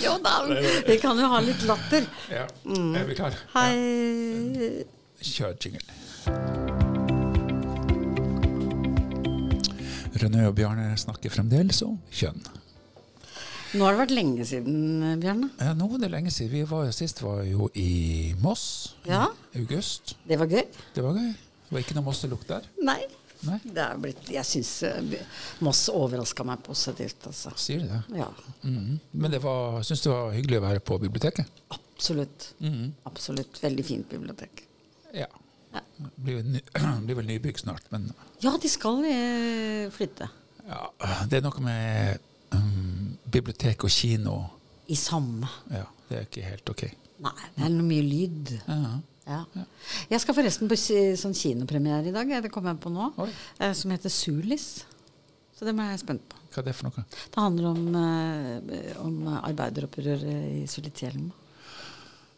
jo da, vi kan jo ha litt latter. Ja, er vi klar? Hei. Kjør jingle. Rønne og Bjarne snakker fremdeles om kjønn. Nå har det vært lenge siden, Bjarne. Ja, nå er det lenge siden. Vi var sist var jo i Moss Ja. i august. Det var gøy. Det var gøy. Det var ikke noe Moss-lukt der. Nei. Nei, Det er blitt, jeg syns Moss overraska meg positivt, altså. sier du det? Ja, Mhm. Men det var, syns det var hyggelig å være på biblioteket? absolutt. Absolutt. Veldig fint bibliotek. Ja. Ja. Blir, ny, blir vel nybygg snart, men Ja, de skal eh, flytte. ja, det er noe med um, bibliotek og kino I samme. Ja, det er ikke helt ok. Nei, det er noe mye lyd. Ja. Ja. Jeg skal forresten på sånn kinopremiere i dag, det kommer jeg på nå, Oi. eh, som heter Sulis. Så det er jeg spent på. Hva er det for noe? Det handler om, eh, om arbeideropprøret i Sulitjelma.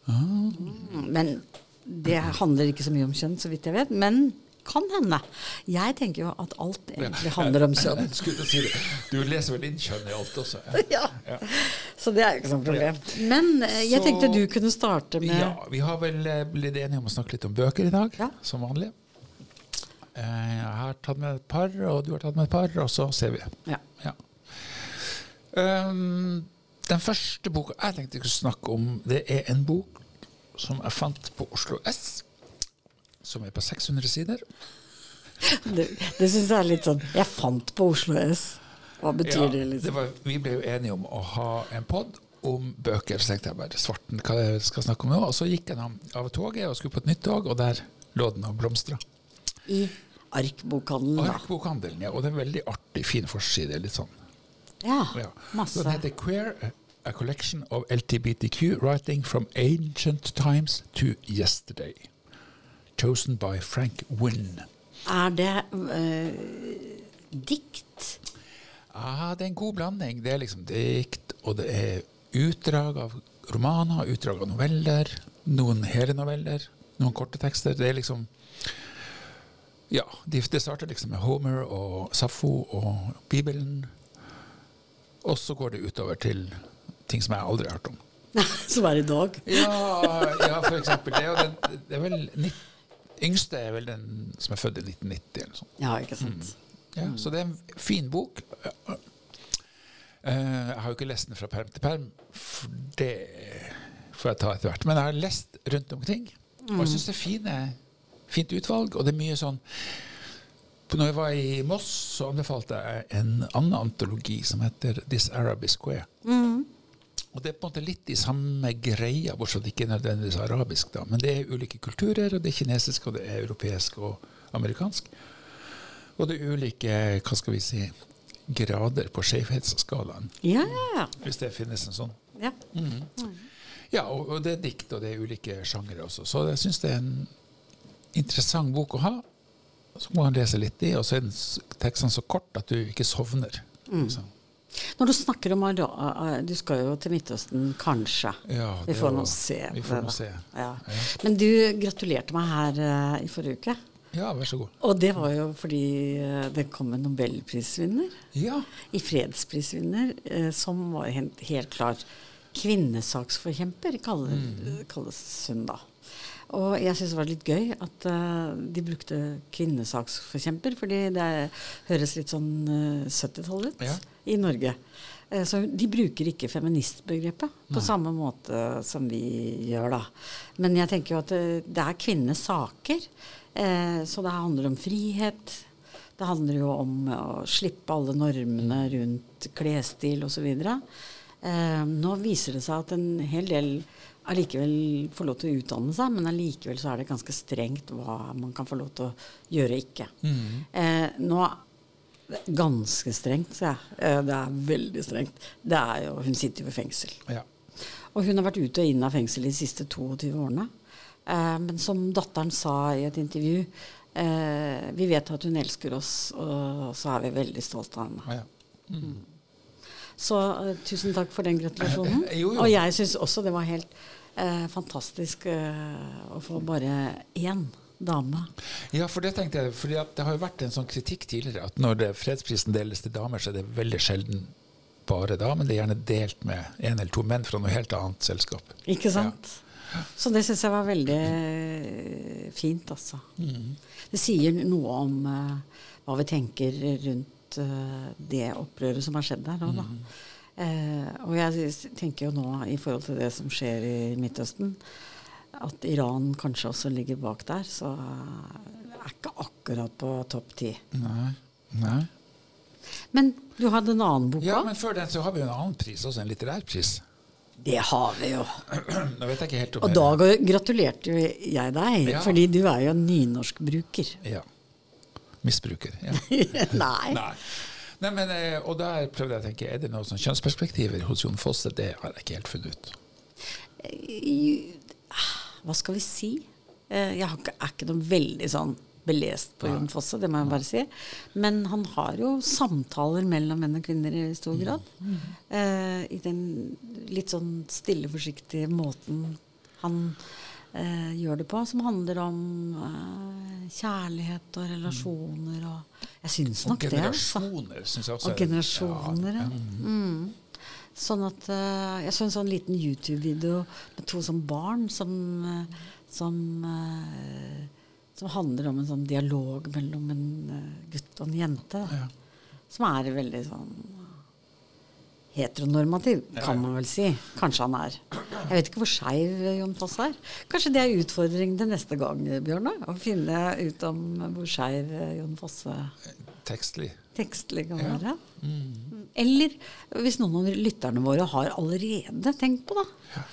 Mm, men det handler ikke så mye om kjønn, så vidt jeg vet. Men kan hende. Jeg tenker jo at alt egentlig handler om kjønn. Si. Du leser vel inn kjønn i alt også? Ja. Ja. Så det er jo ikke sånn problem. Men eh, jeg tenkte du kunne starte med ja, vi har vel eh, blitt enige om å snakke litt om bøker i dag, Ja. som vanlig. Eh, Jeg har tatt med et par, og du har tatt med et par, og så ser vi. Ja. Ja. Um, den første boka jeg tenkte jeg skulle snakke om, det er en bok som jeg fant på Oslo S, som er på 600 sider. Det, det syns jeg er litt sånn Jeg fant på Oslo S. Hva betyr Ja, det, liksom? var, vi ble jo enige om å ha en pod om bøker. Så tenkte jeg bare svarten, hva jeg skal snakke om nå. Og så gikk jeg av av toget og skulle på et nytt tog, og der lå den og blomstra. I Arkbokhandelen, da. Arkbokhandelen, ja. Og det er en veldig artig, fin forside. Litt sånn. Ja, Ja. masse. Så den heter Queer, a collection of LTBTQ writing from ancient times to yesterday. Chosen by Frank Wynne. Er det eh, dikt? Ja, det er en god blanding. Det er liksom dikt, og det er utdrag av romaner, utdrag av noveller, noen hele noveller, noen korte tekster. Det er liksom Ja, de- det starter liksom med Homer og Safo og Bibelen. Og så går det utover til ting som jeg aldri har hørt om. Som er i dag? Ja, ja for eksempel. Det er, den, det er vel nitt- Yngste er vel den som er født i 1990 eller sånt. Ja, ikke sant. Ja, Så det er en fin bok. Eh, Jeg har jo ikke lest den fra perm til perm, for det får jeg ta etter hvert. Men jeg har lest rundt omkring, og jeg syns det er fine, fint utvalg. Og det er mye sånn Når jeg var i Moss, så anbefalte jeg en annen antologi som heter This Arabic Square. Og det er på en måte litt i samme greia, bortsett fra at det ikke er nødvendigvis arabisk. da, Men det er ulike kulturer, og det er kinesisk, og det er europeisk og amerikansk. Og det er ulike hva skal vi si, grader på skjevhetsskalaen, Ja, hvis det finnes en sånn. ja. Ja, og, og det er dikt, og det er ulike sjangere også. Så jeg syns det er en interessant bok å ha. Så må man lese litt i, og så er tekstene så kort at du ikke sovner. liksom. Når du snakker om Ara Du skal jo til Midtøsten, kanskje. Ja, vi får nå se. vi får nå se. Ja. Ja. Men du gratulerte meg her uh, i forrige uke. Ja, vær så god. Og det var jo fordi eh, det kom en nobelprisvinner. Ja, I fredsprisvinner, uh, som var helt, helt klar kvinnesaksforkjemper, kaller, kalles hun da. Og jeg syns det var litt gøy at uh, de brukte kvinnesaksforkjemper, fordi det høres litt sånn uh, 70-tall ut Ja. i Norge. Eh, så de bruker ikke feministbegrepet på samme måte som vi gjør, da. Men jeg tenker jo at det, er kvinnenes saker. Eh, så det handler om frihet. Det handler jo om å slippe alle normene rundt klesstil osv. Eh, nå viser det seg at en hel del allikevel får lov til å utdanne seg, men allikevel så er det ganske strengt hva man kan få lov til å gjøre ikke. Eh, nå Ganske strengt, sier jeg. Eh, det er veldig strengt. Det er jo, hun sitter jo i fengsel. ja. Og hun har vært ute og inn av fengsel de siste 22 årene. Eh, men som datteren sa i et intervju eh, Vi vet at hun elsker oss, og så er vi veldig stolte av henne. ja. Så uh, tusen takk for den gratulasjonen. Jo, jo. Og jeg syns også det var helt uh, fantastisk eh, å få bare én dame. Ja, for det tenkte jeg, fordi at det har jo vært en sånn kritikk tidligere at når det, fredsprisen deles til damer, så er det veldig sjelden bare damen. det er gjerne delt med en eller to menn fra noe helt annet selskap. Ikke sant? Så det syns jeg var veldig fint, altså. Mm. Det sier noe om uh, hva vi tenker rundt eh, det opprøret som har skjedd der nå. Mm. Eh, og jeg tenker jo nå, i forhold til det som skjer i Midtøsten, at Iran kanskje også ligger bak der, så er ikke akkurat på topp ti. Nei. Nei. Men du hadde en annen bok Ja, men før den så har vi jo en annen pris, også en litterær pris. Det har vi jo. Nå vet jeg ikke helt om Og da gratulerte jo jeg deg, Ja. fordi du er jo en nynorskbruker. Ja. Misbruker. Ja. Nei. Nei. Nei, men, eh, og der prøvde jeg å tenke, er det noen sånn kjønnsperspektiver hos Jon Fosse? Det har jeg ikke helt funnet ut. Hva skal vi si? Eh, Jeg er ikke noe veldig sånn belest på Jon Fosse, det må jeg bare si. Men han har jo samtaler mellom menn og kvinner i stor grad. Eh, I den litt sånn stille, forsiktige måten han eh, gjør det på, som handler om eh, kjærlighet og relasjoner og Jeg syns nok det, altså. syns jeg også. Og er- generasjoner, ja. ja. Mm. Sånn at eh, Jeg så en sånn liten YouTube-video med to sånn barn som, eh, som, eh, som handler om en sånn dialog mellom en eh, gutt og en jente. Da. Ja. Som er veldig sånn heteronormativ, Ja, kan man vel si. Kanskje han er. Jeg vet ikke hvor skeiv Jon Foss er. Kanskje det er utfordringen til neste gang, Bjørnar? Å finne ut om hvor skeiv Jon Fosse Tekstlig. tekstlig kan Ja. være. Eller hvis noen av lytterne våre har allerede tenkt på det,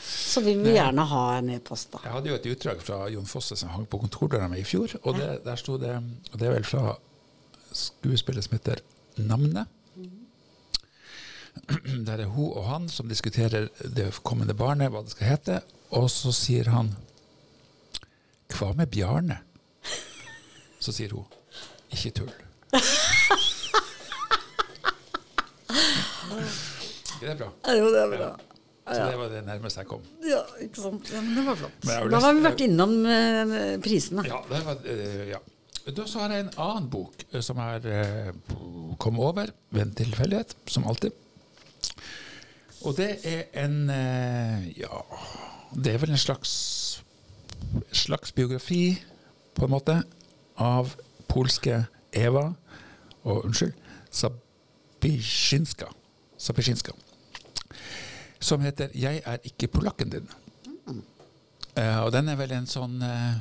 så vil vi gjerne ha en e-post, da. Jeg hadde jo et utdrag fra Jon Fosse som hang på kontordøra mi i fjor. Og det, der sto det Og det er vel fra skuespillet som heter Namne. Der er hun og han som diskuterer det kommende barnet, hva det skal hete. Og så sier han Hva med Bjarne? Så sier hun Ikke tull. Ikke det bra? Jo, det er bra. Så det var det nærmeste jeg kom. Ja, ikke sant. Ja, men det var flott. Har Da har vi vært innom eh, prisene. Ja, det var, eh, ja. Da så har jeg en annen bok eh, som jeg eh, kom over ved en tilfeldighet, som alltid. Og det er en eh, Ja, det er vel en slags slags biografi, på en måte, av polske Eva og unnskyld, Sabiszinska. Sabiszinska. Som heter 'Jeg er ikke polakken din'. Eh, og den er vel en sånn uh,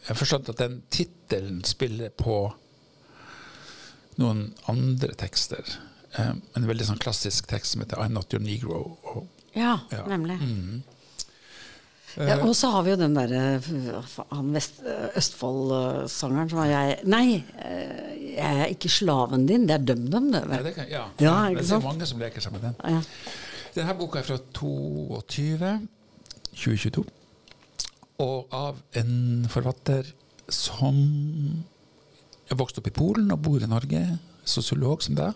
Jeg har forstått at den tittelen spiller på noen andre tekster. Eh, en veldig sånn klassisk tekst som heter 'I'm Not Your Negro'. Og, Ja, Ja. nemlig. mm. Ja, og så har vi jo den derre han Østfold-sangeren som var jeg Nei, eh, jeg er ikke slaven din, det er DumDum, det. ja, det, kan, ja. Ja, det er sant? mange som leker seg med den. Ja. Denne boka er fra 22, 2022, og av en forfatter som vokste opp i Polen og bor i Norge, sosiolog som deg.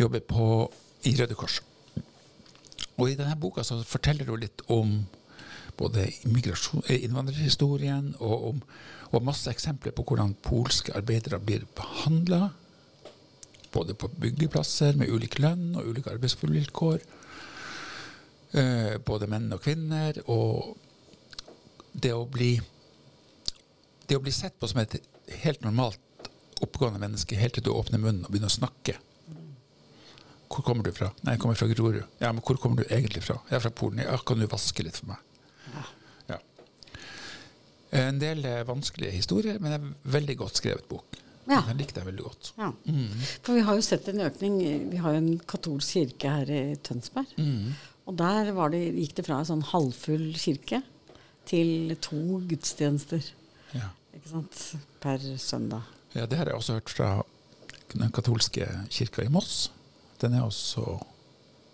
Jobber på, i Røde Kors. Og i denne boka så forteller hun litt om både eh, innvandrerhistorien og, om, og masse eksempler på hvordan polske arbeidere blir behandla både på byggeplasser med ulik lønn og ulike arbeidsvilkår. Eh, både menn og kvinner. Og det å bli Det å bli sett på som et helt normalt oppegående menneske helt til du åpner munnen og begynner å snakke. Hvor kommer du fra? Nei, jeg kommer fra Grorud. Ja, men hvor kommer du egentlig fra? Jeg er fra Polen. Ja, kan du vaske litt for meg? Ja. En del eh, vanskelige historier, men en veldig godt skrevet bok. Ja. Den likte jeg veldig godt. Ja. Mm. For vi har jo sett en økning. Vi har jo en katolsk kirke her i Tønsberg. Mm. Og der var det, gikk det fra en sånn halvfull kirke til to gudstjenester Ja. ikke sant? per søndag. Ja, det har jeg også hørt fra den katolske kirka i Moss. Den er også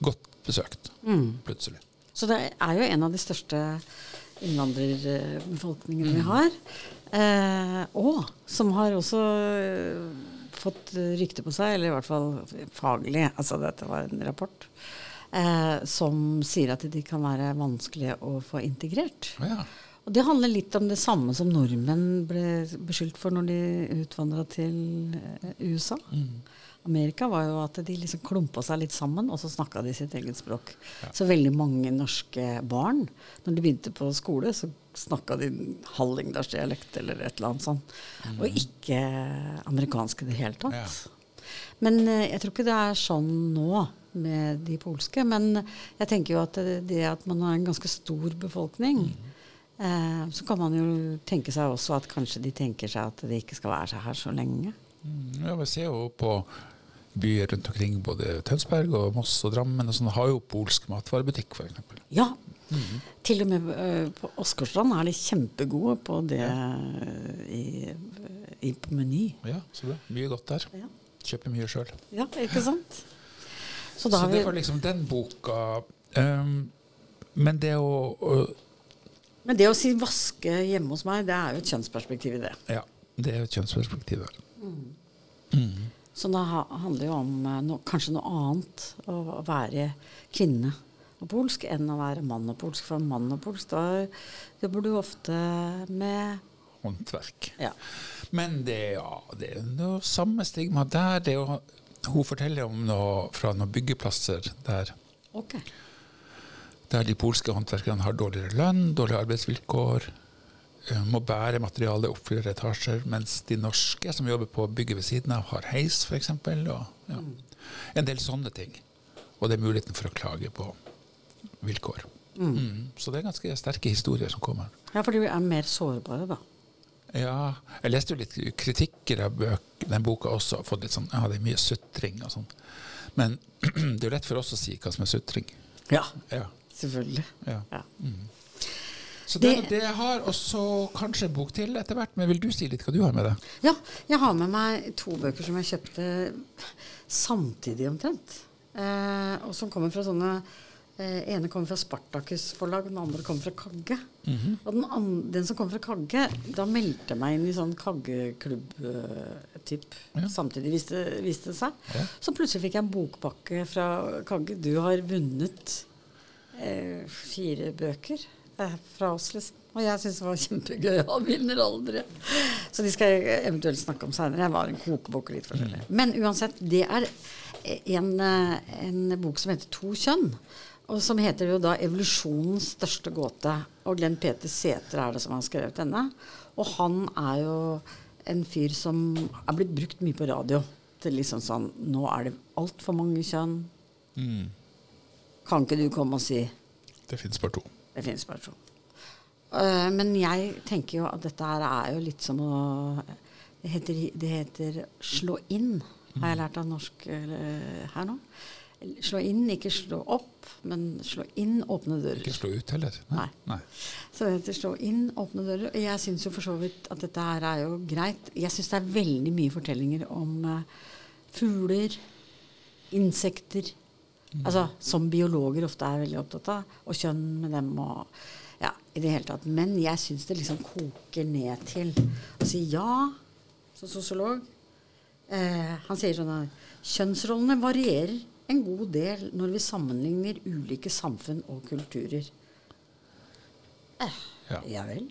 godt besøkt, Mm. plutselig. Så det er jo en av de største innvandrerbefolkningene vi har. Eh, og som har også eh, fått rykte på seg, eller i hvert fall faglig, altså dette var en rapport, eh, som sier at de kan være vanskelige å få integrert. Ja. Og det handler litt om det samme som nordmenn ble beskyldt for når de utvandra til eh, USA. Mm. Amerika, var jo at de liksom klumpa seg litt sammen, og så snakka de sitt eget språk. Så veldig mange norske barn, når de begynte på skole, så snakka de hallingdalsdialekt eller et eller annet sånt. Og ikke amerikansk i det hele tatt. Ja. Men eh, jeg tror ikke det er sånn nå med de polske. Men jeg tenker jo at det, det at man har en ganske stor befolkning, eh, så kan man jo tenke seg også at kanskje de tenker seg at de ikke skal være her så lenge. Mm, Ja, vi ser jo på byer rundt omkring, både Tønsberg og Moss og Drammen, og sånn, har jo polsk matvarebutikk, f.eks. Ja. Til og med uh, på Åsgårdstrand er de kjempegode på det i, i, på Meny. Ja, så bra. Mye godt der. Ja. Kjøper mye sjøl. ja, ikke sant? Så Så det var liksom den boka. Um, men det å, å Men det å si 'vaske hjemme hos meg', det er jo et kjønnsperspektiv i det. Ja, det er jo et kjønnsperspektiv der. Så det handler jo om eh, no, kanskje noe annet å være kvinne og polsk enn å være mann og polsk. For mann og polsk, da jobber du ofte med Håndverk. Ja. Men det, ja, det er noe samme stigma der. Det er jo, hun forteller om noe fra noen byggeplasser der, Okay. der de polske håndverkerne har dårligere lønn, dårligere arbeidsvilkår, må bære materiale opp flere etasjer, mens de norske som jobber på bygget ved siden av, har heis, f.eks. Og ja, en del sånne ting. Og det er muligheten for å klage på vilkår. Mm. Så det er ganske sterke historier som kommer. Ja, for de er mer sårbare, da. Ja, jeg leste jo litt kritikker av den boka også, og fått litt sånn, ja, det er mye sutring og sånn. Men det er jo lett for oss å si hva som er sutring. Ja, Ja, selvfølgelig. ja. Ja. Så det, Det- det jeg har også kanskje en bok til etter hvert, men vil du si litt hva du har med deg? ja, jeg har med meg to bøker som jeg kjøpte samtidig omtrent. Eh, og som kommer fra sånne eh, ene kommer fra Spartakus forlag, den andre kommer fra Kagge. Og den, andre, den som kommer fra Kagge, da meldte jeg meg inn i sånn Kaggeklubb-typ. Ja. Samtidig viste, viste det seg. Ja. Så plutselig fikk jeg en bokpakke fra Kagge. Du har vunnet eh, fire bøker eh, fra oss, liksom. Og jeg syns det var kjempegøy. Han vinner aldri. Så de skal jeg eventuelt snakke om seinere. Jeg var en kokebok og litt forskjellig. Men uansett, det er en, eh, en bok som heter To kjønn. Og som heter jo da 'Evolusjonens største gåte'. Og Glenn Peter Sæther er det som har skrevet denne. Og han er jo en fyr som er blitt brukt mye på radio. Til liksom sånn Nå er det altfor mange kjønn. Kan ikke du komme og si Det fins bare to. Det finnes bare to. Eh, men jeg tenker jo at dette her er jo litt som å Det heter, det heter slå inn, har jeg lært av norsk eh, her nå. Slå inn, ikke slå opp, men slå inn, åpne dører. Ikke slå ut heller. Nei. Nei. Så det heter slå inn, åpne dører. Og jeg syns jo for så vidt at dette her er jo greit. Jeg syns det er veldig mye fortellinger om uh, fugler, insekter. Altså som biologer ofte er veldig opptatt av. Og kjønn med dem og Ja, i det hele tatt. Men jeg syns det liksom koker ned til å si ja som sosiolog. Eh, han sier sånn at kjønnsrollene varierer en god del når vi sammenligner ulike samfunn og kulturer. Eh, Ja. ja vel.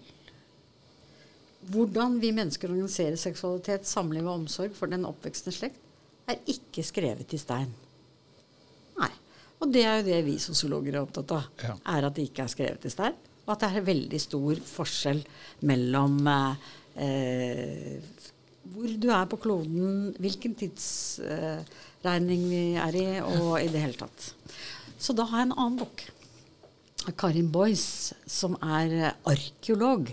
Hvordan vi mennesker organiserer seksualitet, samliv og omsorg for den oppvekstende slekt, er ikke skrevet i stein. Og det er jo det vi sosiologer er opptatt av. Ja. Er at det ikke er skrevet i stein. Og at det er veldig stor forskjell mellom eh, eh, hvor du er på kloden, hvilken tidsregning vi er i, og i det hele tatt. Så da har jeg en annen bok. Karin Boyce, som er eh, arkeolog.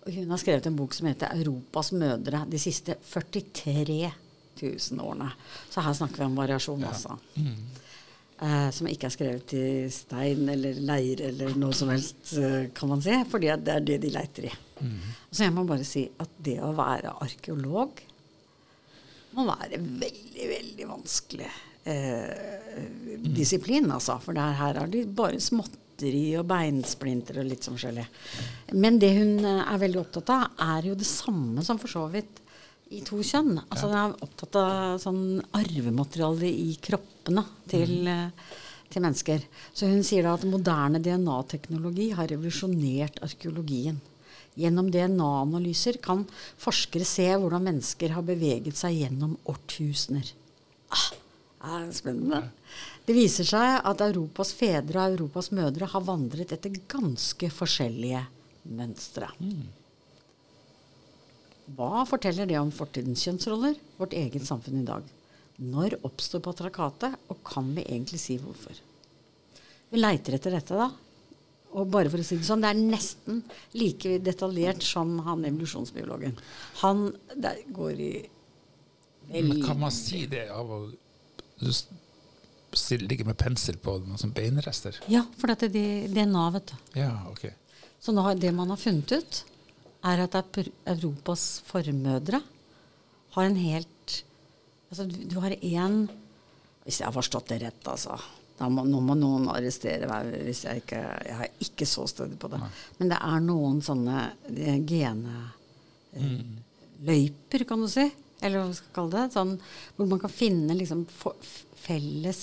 Og hun har skrevet en bok som heter 'Europas mødre de siste 43 000 årene'. Så her snakker vi om variasjon, altså. Eh, som ikke er skrevet i stein eller leir eller noe som helst, eh, kan man si. Fordi det er det de leiter i. Så jeg må bare si at det å være arkeolog må være veldig, veldig vanskelig eh, disiplin, altså. For der, her er det bare småtteri og beinsplinter og litt sånn forskjellig. Men det hun eh, er veldig opptatt av, er jo det samme som for så vidt i to kjønn. Altså den er opptatt av sånn arvemateriale i kroppene til, mm. til mennesker. Så hun sier da at moderne DNA-teknologi har revolusjonert arkeologien. Gjennom DNA-analyser kan forskere se hvordan mennesker har beveget seg gjennom årtusener. Ah, det er spennende. Det viser seg at Europas fedre og Europas mødre har vandret etter ganske forskjellige mønstre. Hva forteller det om fortidens kjønnsroller, vårt eget samfunn i dag? Når oppstår patriarkatet, og kan vi egentlig si hvorfor? Vi leiter etter dette, da. Og bare for å si det sånn, det er nesten like detaljert som han evolusjonsbiologen. Han der går i Men kan man si det av å ligge med pensel på noen sånne beinrester? Ja, for dette er DNA, vet du. Ja, ok. Så nå, har- det man har funnet ut, er at Europas formødre har en helt Altså, du, har én Hvis jeg har forstått det rett, altså. Må, nå må noen arrestere meg hvis jeg ikke Jeg er ikke så stødig på det. Men det er noen sånne eh, geneløyper, kan du si. Eller hva skal vi kalle det. Sånn, hvor man kan finne liksom felles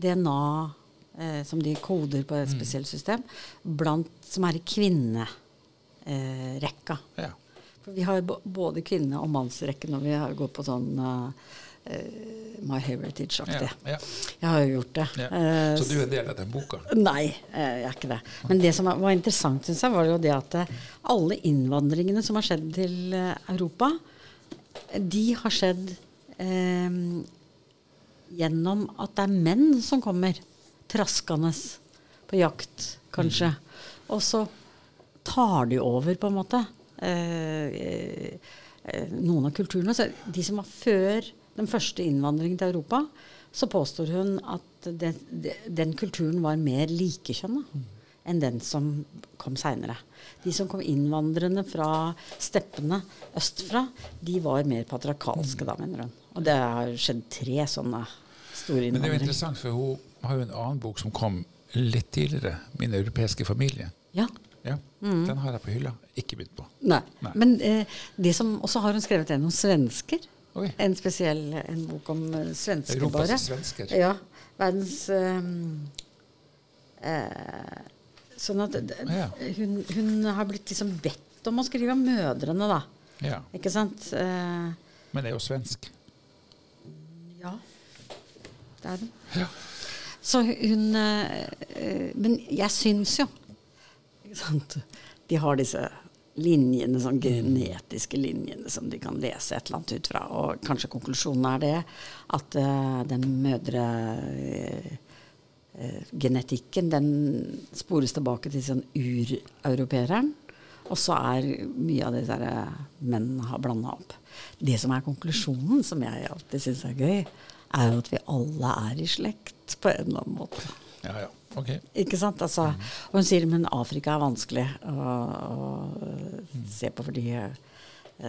DNA eh, som de koder på et spesielt system, blant, som er i kvinnerekka. Eh, rekka. Ja. For vi har både kvinne- og mannsrekke når vi har gått på sånn eh, eh, My Heritage-aktig. Ja, ja. Jeg har jo gjort det. Ja. Eh, Så du er en del av den boka? Nei, jeg er ikke det. Men det som var interessant, syns jeg, var jo det at alle innvandringene som har skjedd til Europa, de har skjedd eh, gjennom at det er menn som kommer traskende på jakt, kanskje. Og så tar de over, på en måte, eh, eh, noen av kulturene. Så de som var før den første innvandringen til Europa, så påstår hun at det, det, den kulturen var mer likekjønna enn den som kom seinere. De som kom innvandrende fra steppene østfra, de var mer patriarkalske da, mener hun. Og det har skjedd tre sånne store innvandringer. Men det er jo interessant, for hun har jo en annen bok som kom litt tidligere. 'Min europeiske familie'. Ja. Ja, Den har jeg på hylla. Ikke begynt på. Nei. Nei. Men eh, det som, og så har hun skrevet en om svensker. Oi. En spesiell en bok om eh, svensker, Europas bare. svensker. Ja. Verdens eh, eh, Sånn at d- Ja. hun, hun har blitt liksom bedt om å skrive om mødrene, da. Ja. Ikke sant? Eh, Men det er jo svensk. ja. Det er den. Ja. Så hun eh, eh, Men jeg syns jo? De har disse linjene, sånn genetiske linjene som de kan lese et eller annet ut fra. Og kanskje konklusjonen er det at uh, den mødre eh, eh, genetikken den spores tilbake til sånn ureuropeeren. Og så er mye av det der eh, menn har blanda opp. Det som er konklusjonen, som jeg alltid syns er gøy, er jo at vi alle er i slekt på en eller annen måte. Ja, ja. Ok. Ikke sant? Altså, og hun sier men Afrika er vanskelig å, å se på, fordi eh,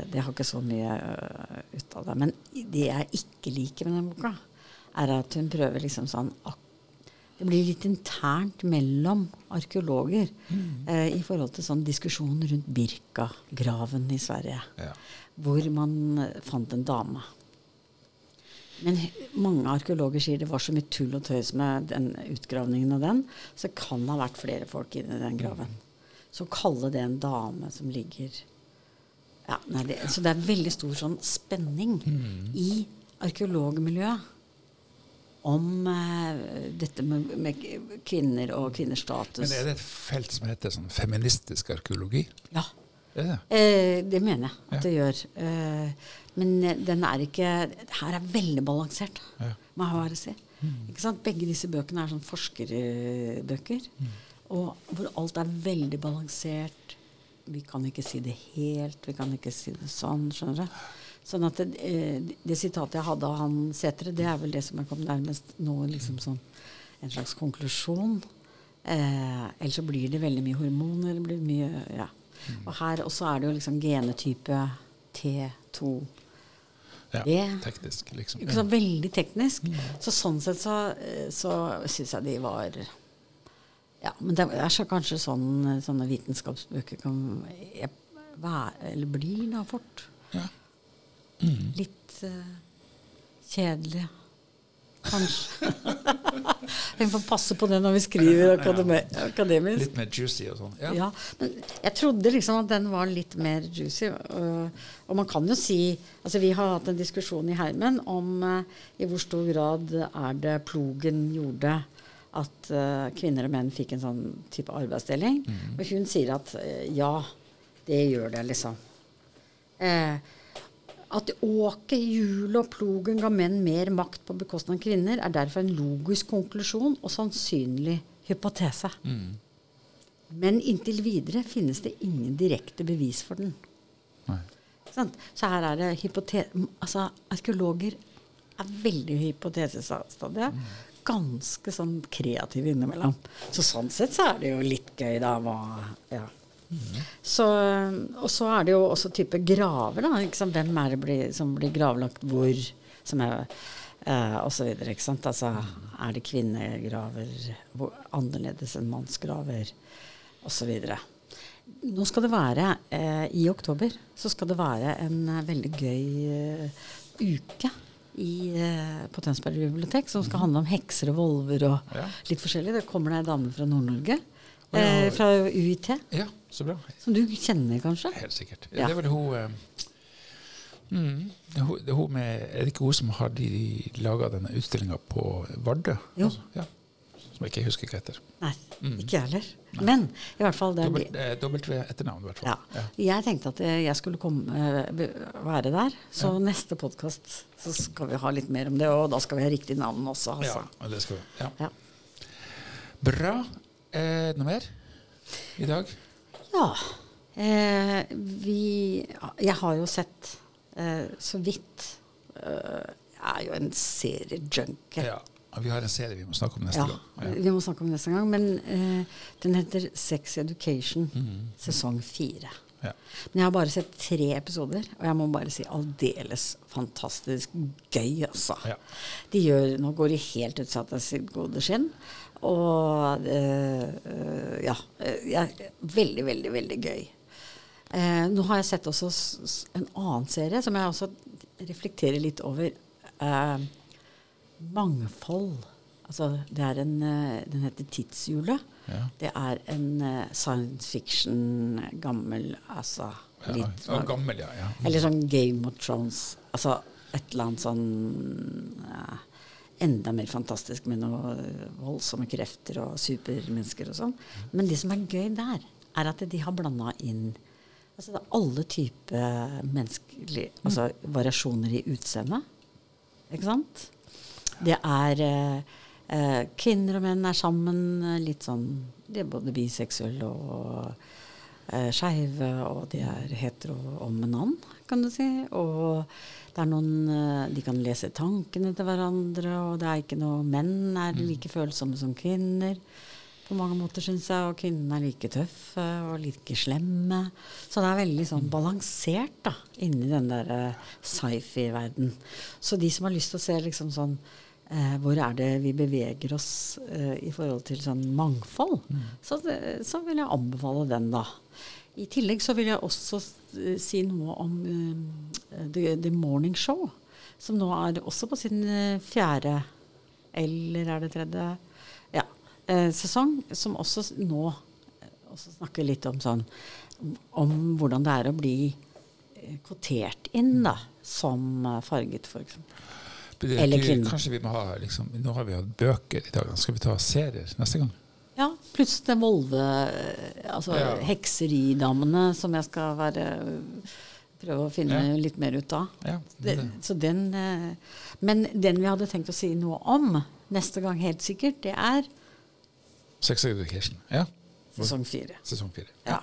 det har ikke så mye eh, ut av det. Men det jeg ikke liker med den boka, er at hun prøver liksom sånn Det blir litt internt mellom arkeologer eh, i forhold til sånn diskusjon rundt Birka-graven i Sverige, Ja. hvor man fant en dame. Men mange arkeologer sier det var så mye tull og tøys med den utgravningen og den, så det kan ha vært flere folk inni den graven. Så å kalle det en dame som ligger ja, nei, det, Så det er veldig stor sånn spenning i arkeologmiljøet om eh, dette med, med kvinner og kvinners status. Men er det et felt som heter sånn feministisk arkeologi? Ja. Det? Eh, det mener jeg at Ja. det gjør. Eh, men eh, den er ikke Her er veldig balansert, Ja. må jeg bare si. Ikke sant? Begge disse bøkene er sånn forskerbøker. Og hvor alt er veldig balansert. Vi kan ikke si det helt, vi kan ikke si det sånn. skjønner du? Sånn at det, eh, det sitatet jeg hadde av han Sætre, det er vel det som jeg kom nærmest nå, liksom sånn en slags konklusjon. Eh, ellers så blir det veldig mye hormoner. Det blir mye, ja. Og her også er det jo liksom genetype T2. Ja, teknisk, liksom. Ikke så veldig teknisk. Så sånn sett så, eh, så syns jeg de var Ja, men det er så kanskje sånn sånne vitenskapsbøker kan være Eller blir da fort. Ja. Litt uh, kjedelige, kanskje. Vi får passe på det når vi skriver akademi akademisk. Litt mer juicy og sånn. Ja. Ja, men jeg trodde liksom at den var litt mer juicy. Og, og man kan jo si Altså vi har hatt en diskusjon i heimen om eh, i hvor stor grad er det plogen gjorde at eh, kvinner og menn fikk en sånn type arbeidsdeling. Og hun sier at ja, det gjør det, liksom. Eh, at åket, hjulet og plogen ga menn mer makt på bekostning av kvinner, er derfor en logisk konklusjon og sannsynlig hypotese. Men inntil videre finnes det ingen direkte bevis for den. Sånn? Så her er det hypotese altså, Arkeologer er veldig i hypotesestadiet. Ganske sånn kreative innimellom. Så sånn sett så er det jo litt gøy, da. Hva, ja. Så, og så er det jo også type graver, da. Sant? Hvem er det blir, som blir gravlagt hvor? Som er eh, og så videre, ikke sant. Altså, er det kvinnegraver annerledes enn mannsgraver? Og så videre. Nå skal det være, eh, i oktober, så skal det være en eh, veldig gøy eh, uke i, eh, på Tønsberg bibliotek som skal handle om hekser og volver og Ja. litt forskjellig. Det kommer det ei dame fra Nord-Norge, Ja. eh, fra UiT, ja, så bra. som du kjenner kanskje? Helt sikkert. Ja. Det er vel hun eh, mm, det, hun, det hun med Er det ikke hun som har de laga denne utstillinga på Vardø? Jo. Altså, ja. Som jeg ikke husker hva heter. Nei, ikke jeg heller. Men i hvert fall det er Dobbelt, eh, dobbelt etternavn, i hvert fall. Ja. Jeg tenkte at eh, jeg skulle komme, eh, være der. Så neste podkast så skal vi ha litt mer om det, og da skal vi ha riktig navn også. Altså. Ja, det skal vi. Ja. Bra. Eh, noe mer i dag? Ja. Eh, vi Jeg har jo sett eh, så vidt eh, Jeg er jo en seriejunkie. Ja. Vi har en serie vi må snakke om neste Ja, gang. Ja. vi må snakke om neste gang. Men eh, den heter Sex Education, Mhm. sesong fire. Ja. Men jeg har bare sett tre episoder, og jeg må bare si aldeles fantastisk gøy, altså. Ja. De gjør, nå går de helt utsatt av sitt gode skinn. Og øh, ja. veldig, veldig, veldig gøy. Eh, nå har jeg sett også en annen serie som jeg også reflekterer litt over. Eh, mangfold. Altså, det er en, den heter Tidshjulet. Ja. Det er en science fiction, gammel altså Ja, litt og gammel, ja. ja. Eller sånn Game of Thrones. Altså et eller annet sånn Enda mer fantastisk med noen voldsomme krefter og supermennesker og sånn. Men det som er gøy der, er at de har blanda inn altså det er alle typer menneskelige altså variasjoner i utseendet. Ikke sant? Det er eh, eh, Kvinner og menn er sammen. eh, Litt sånn De er både biseksuelle og eh, skeive, og de er hetero om en annen, kan du si. Og det er noen eh, De kan lese tankene til hverandre, og det er ikke noe Menn er like følsomme som kvinner. På mange måter, syns jeg. Og kvinnene er like tøffe og like slemme. Så det er veldig sånn balansert da, inni den der eh, sci-fi-verden. Så de som har lyst til å se liksom sånn eh, hvor er det vi beveger oss eh, i forhold til sånn mangfold, så, det, så vil jeg anbefale den, da. I tillegg så vil jeg også eh, si noe om uh, The, The Morning Show, som nå er også på sin eh, fjerde eller er det tredje ja, eh, sesong, som også nå også snakker litt om sånn om hvordan det er å bli kvotert inn da, som farget, f.eks. Eller kvinner. Kanskje vi må ha liksom, Nå har vi hatt bøker i dag. Skal vi ta serier neste gang? Ja, pluss det Volve Altså Ja. hekseridamene som jeg skal være prøve å finne Ja. litt mer ut av. Ja, Det, det- så den eh, Men den vi hadde tenkt å si noe om neste gang, helt sikkert, det er Sex Education. Ja. sesong fire. Sesong fire. Ja.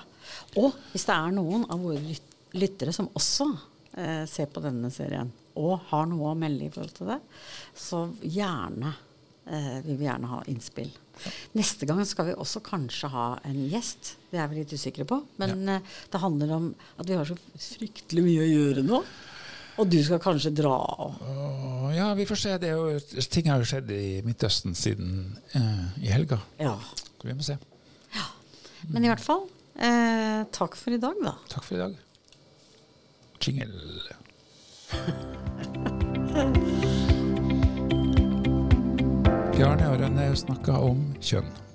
Og hvis det er noen av våre lyttere som også eh, ser på denne serien, og har noe å melde i forhold til det, så gjerne eh, vil vi gjerne ha innspill. Neste gang skal vi også kanskje ha en gjest. Det er vi litt usikre på. Men eh, det handler om at vi har så fryktelig mye å gjøre nå. Og du skal kanskje dra og ja, vi får se. Det jo, ting har jo skjedd i Midtøsten siden eh, i helga. Ja. Så vi må se. Men i hvert fall, eh, takk for i dag, da. Takk for i dag. Jingle. Bjarne og Rønne snakka om kjønn.